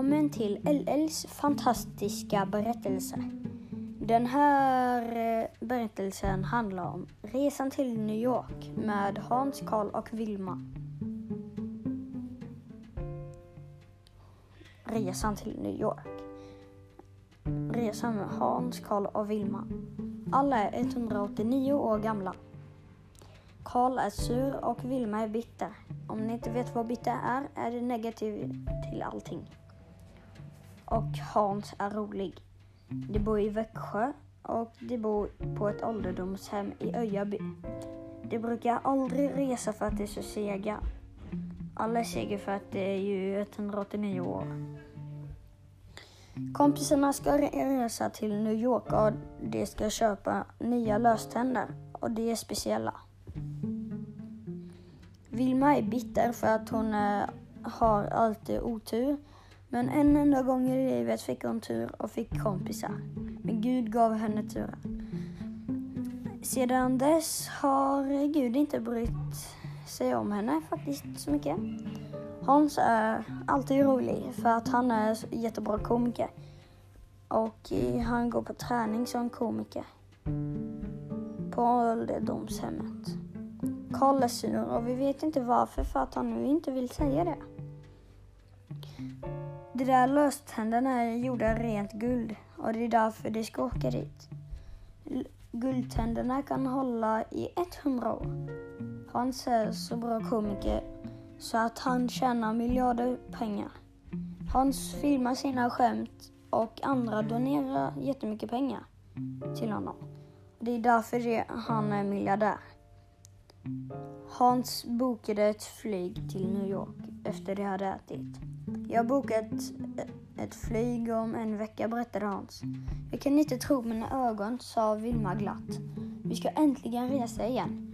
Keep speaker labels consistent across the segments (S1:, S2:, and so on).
S1: välkommen till LLs fantastiska berättelse. Den här eh, berättelsen handlar om resan till New York med Hans, Karl och Vilma. Resan till New York. Resan med Hans, Karl och Vilma. Alla är 189 år gamla. Karl är sur och Vilma är bitter. Om ni inte vet vad bitter är, är det negativ till allting. Och Hans är rolig. De bor i Växjö och de bor på ett ålderdomshem i Öjaby. De brukar aldrig resa för att de är så sega. Alla är sega för att de är ju 189 år. Kompisarna ska resa till New York och de ska köpa nya löständer och de är speciella. Vilma är bitter för att hon eh, har alltid otur. Men en enda gång i livet fick hon tur och fick kompisar. Men Gud gav henne turen. Sedan dess har Gud inte brytt sig om henne faktiskt så mycket. Hans är alltid rolig för att han är jättebra komiker. Och han går på träning som komiker. På ålderdomshemmet. Karl är sur och vi vet inte varför för att han nu inte vill säga det. De där löständerna är gjorda av rent guld och det är därför de ska åka dit. Guldtänderna kan hålla i 100 år. Hans är så bra komiker så att han tjänar miljarder pengar. Hans filmar sina skämt och andra donerar jättemycket pengar till honom. Det är därför han är miljardär. Hans bokade ett flyg till New York efter de hade ätit. Jag har bokat ett flyg om en vecka, berättade Hans. Jag kan inte tro mina ögon, sa Vilma glatt. Vi ska äntligen resa igen.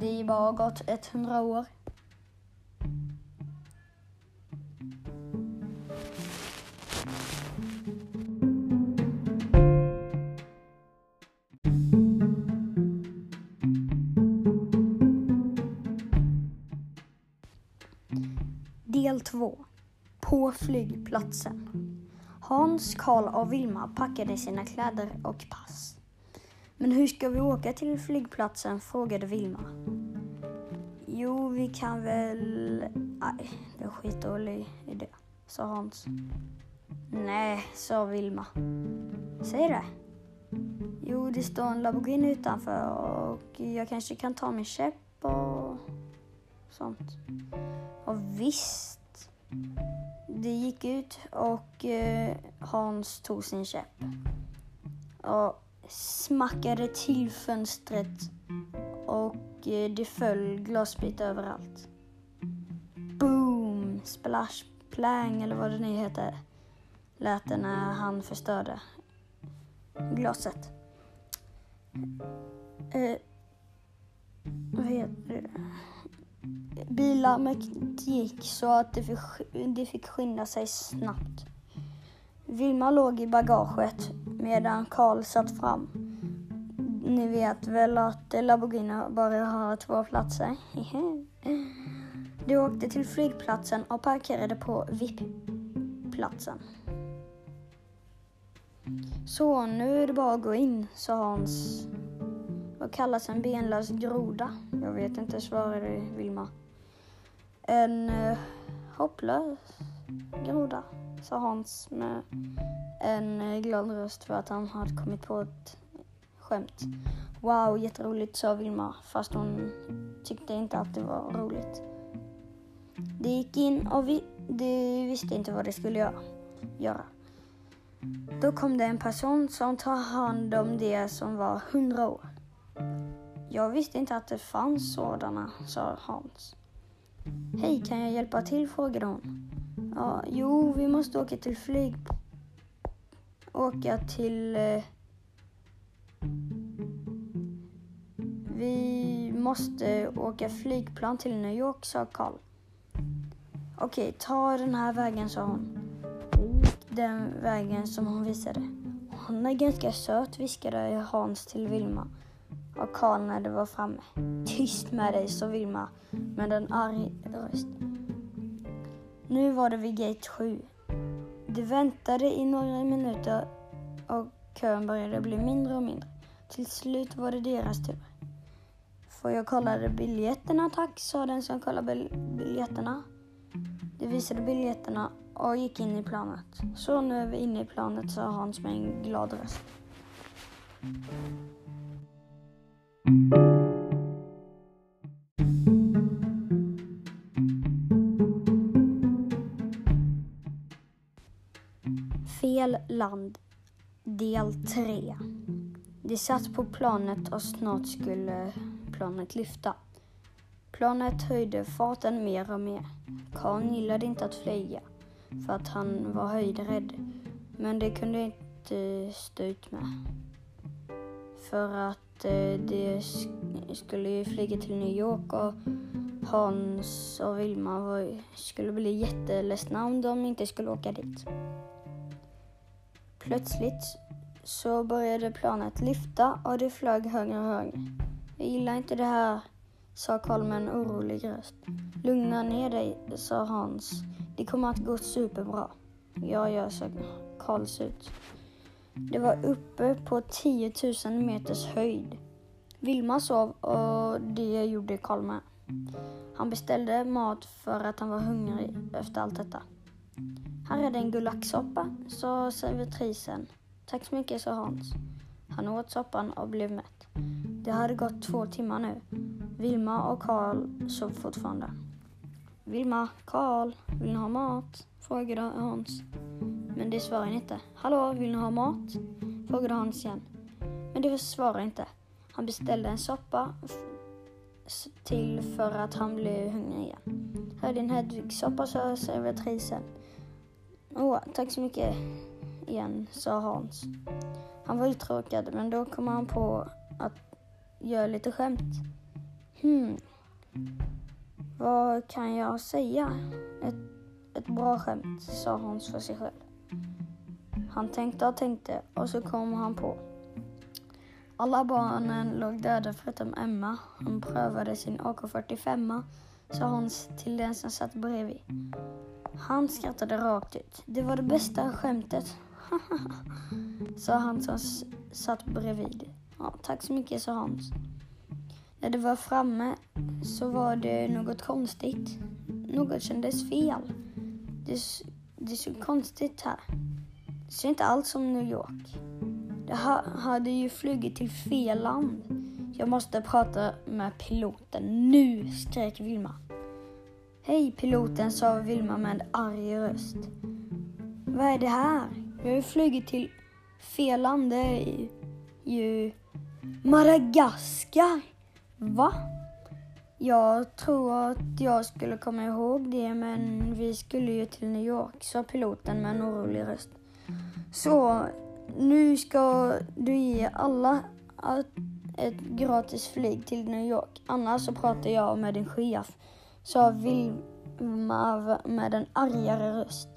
S1: Det har bara gått 100 år. Del 2 På flygplatsen Hans, Karl och Vilma packade sina kläder och pass. Men hur ska vi åka till flygplatsen? frågade Vilma. Jo, vi kan väl... Nej, det är skitdålig idé, sa Hans. Nej, sa Vilma. Säg det. Jo, det står en Lamborghini utanför och jag kanske kan ta min käpp och sånt. Och visst, det gick ut och eh, Hans tog sin käpp och smackade till fönstret och eh, det föll glasbitar överallt. Boom, splash, plang eller vad det nu heter lät det när han förstörde glaset. Eh, vad heter det? Bilarmet gick så att de fick, de fick skynda sig snabbt. Vilma låg i bagaget medan Karl satt fram. Ni vet väl att Lamborghini bara har två platser? De åkte till flygplatsen och parkerade på VIP-platsen. Så, nu är det bara att gå in, sa Hans. Vad kallas en benlös groda? Jag vet inte, svarade Vilma. En eh, hopplös groda, sa Hans med en eh, glad röst för att han hade kommit på ett skämt. Wow, jätteroligt, sa Vilma, fast hon tyckte inte att det var roligt. De gick in och vi, de visste inte vad de skulle göra. göra. Då kom det en person som tar hand om det som var hundra år. Jag visste inte att det fanns sådana, sa Hans. Hej, kan jag hjälpa till? frågade hon. Ja, jo, vi måste åka till flyg... Åka till... Eh... Vi måste åka flygplan till New York, sa Karl. Okej, ta den här vägen, sa hon. Den vägen som hon visade. Hon är ganska söt, viskade Hans till Vilma och Karl när det var framme. Tyst med dig, sa Vilma med en arg röst. Nu var det vid gate 7. De väntade i några minuter och kön började bli mindre och mindre. Till slut var det deras tur. Får jag kolla biljetterna tack, sa den som kollade biljetterna. De visade biljetterna och gick in i planet. Så nu är vi inne i planet, sa Hans med en glad röst. Fel land, del 3. De satt på planet och snart skulle planet lyfta. Planet höjde farten mer och mer. Karl gillade inte att flyga för att han var höjdrädd. Men det kunde inte stå ut med. För att eh, de skulle ju flyga till New York och Hans och Vilma var, skulle bli jätteledsna om de inte skulle åka dit. Plötsligt så började planet lyfta och det flög högre och högre. Jag gillar inte det här, sa Karl med en orolig röst. Lugna ner dig, sa Hans. Det kommer att gå superbra. Ja, ja, sa Karl surt. Det var uppe på 10 000 meters höjd. Vilma sov och det gjorde Karl med. Han beställde mat för att han var hungrig efter allt detta. Här är det en gulacksoppa, sa servitrisen. Tack så mycket, sa Hans. Han åt soppan och blev mätt. Det hade gått två timmar nu. Vilma och Karl sov fortfarande. Vilma, Karl, vill ni ha mat? frågade Hans. Men det svarade inte. Hallå, vill ni ha mat? frågade Hans igen. Men det svarade inte. Han beställde en soppa till för att han blev hungrig igen. Här är din Hedvigssoppa, sa servitrisen. Åh, tack så mycket igen, sa Hans. Han var uttråkad, men då kom han på att göra lite skämt. Hmm, vad kan jag säga? Ett, ett bra skämt, sa Hans för sig själv. Han tänkte och tänkte och så kom han på. Alla barnen låg döda förutom Emma. Hon prövade sin AK45, sa Hans till den som satt bredvid. Han skrattade rakt ut. Det var det bästa skämtet. sa han som satt bredvid. Ja, tack så mycket, sa Hans. När det var framme så var det något konstigt. Något kändes fel. Det, det såg konstigt här. Det ser inte alls som New York. Det hade ju flugit till fel land. Jag måste prata med piloten nu, skrek Vilma. Hej piloten, sa Vilma med en arg röst. Vad är det här? Vi har ju flugit till fel land. Det är ju Madagaskar. Va? Jag tror att jag skulle komma ihåg det, men vi skulle ju till New York, sa piloten med en orolig röst. Så nu ska du ge alla ett gratis flyg till New York. Annars så pratar jag med din chef, sa Vilma med en argare röst.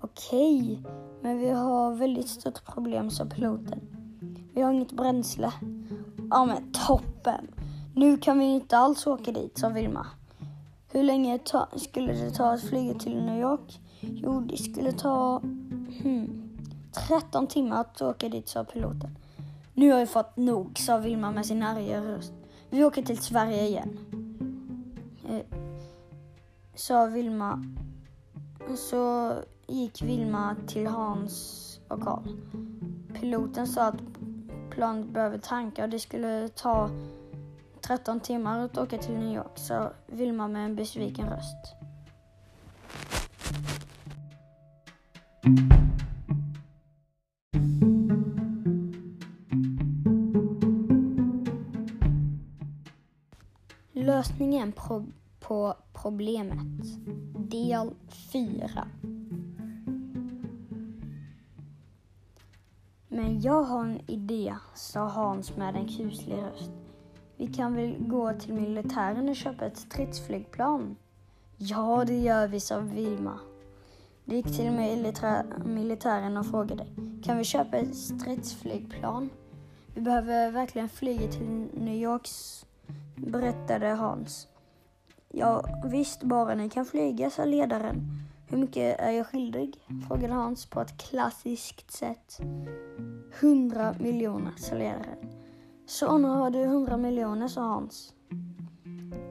S1: Okej, men vi har väldigt stort problem, sa piloten. Vi har inget bränsle. Ja men toppen! Nu kan vi inte alls åka dit, sa Vilma. Hur länge ta, skulle det ta att flyga till New York? Jo, det skulle ta hmm, 13 timmar att åka dit, sa piloten. Nu har vi fått nog, sa Vilma med sin arga röst. Vi åker till Sverige igen. Eh, sa Vilma. Så gick Vilma till Hans och Karl. Piloten sa att planet behöver tanka och det skulle ta 13 timmar att åka till New York, sa Vilma med en besviken röst. Lösningen på, på problemet. Del 4. Men jag har en idé, sa Hans med en kuslig röst. Vi kan väl gå till militären och köpa ett stridsflygplan? Ja, det gör vi, sa Vilma. De gick till militären och frågade. Kan vi köpa ett stridsflygplan? Vi behöver verkligen flyga till New York, berättade Hans. Ja, visst, bara ni kan flyga, sa ledaren. Hur mycket är jag skyldig? frågade Hans på ett klassiskt sätt. Hundra miljoner, sa ledaren. Så nu har du hundra miljoner, sa Hans.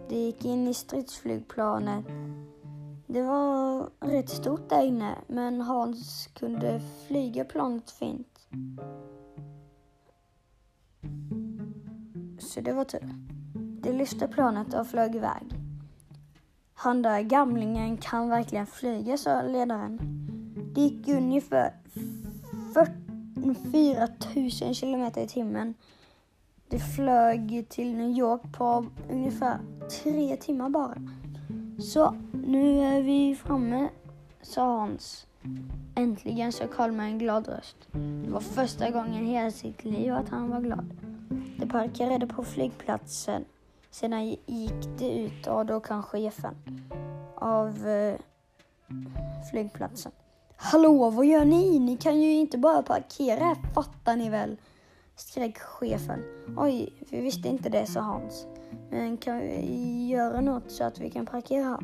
S1: De gick in i stridsflygplanet. Det var rätt stort där inne, men Hans kunde flyga planet fint. Så det var tur. De lyfte planet och flög iväg. Han där gamlingen kan verkligen flyga, sa ledaren. Det gick ungefär 4 000 kilometer i timmen. De flög till New York på ungefär tre timmar bara. Så, nu är vi framme, sa Hans. Äntligen, sa Karl med en glad röst. Det var första gången i hela sitt liv att han var glad. De parkerade på flygplatsen. Sedan gick det ut och då kom chefen av eh, flygplatsen. Hallå, vad gör ni? Ni kan ju inte bara parkera här, fattar ni väl? skrek chefen. Oj, vi visste inte det, sa Hans. Men kan vi göra något så att vi kan parkera?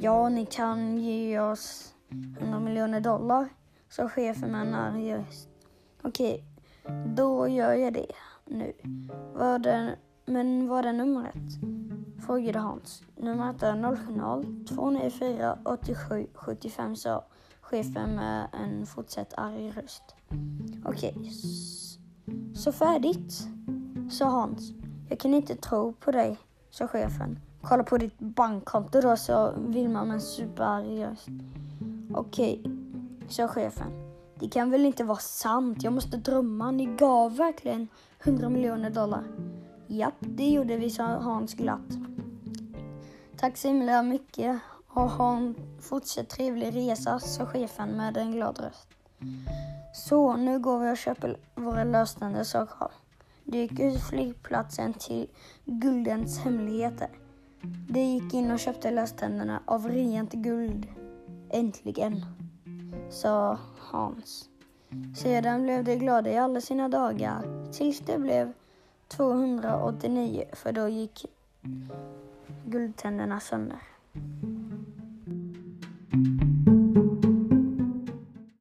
S1: Ja, ni kan ge oss 100 miljoner dollar, sa chefen med en arg röst. Okej, då gör jag det nu. Var det, men vad är numret? Frågade Hans. Numret är 070 294 87 75 sa chefen med en fortsatt arg röst. Okej, så färdigt, sa Hans. Jag kan inte tro på dig, sa chefen. Kolla på ditt bankkonto då, sa Vilma med en superarg röst. Okej, sa chefen. Det kan väl inte vara sant? Jag måste drömma. Ni gav verkligen 100 miljoner dollar. Japp, det gjorde vi, sa Hans glatt. Tack så himla mycket och ha en fortsatt trevlig resa, sa chefen med en glad röst. Så, nu går vi och köper våra löständer, sa Karl. De gick ut flygplatsen till Guldens hemligheter. De gick in och köpte löständerna av rent guld. Äntligen, sa Hans. Sedan blev de glada i alla sina dagar tills det blev 289 för då gick guldtänderna sönder.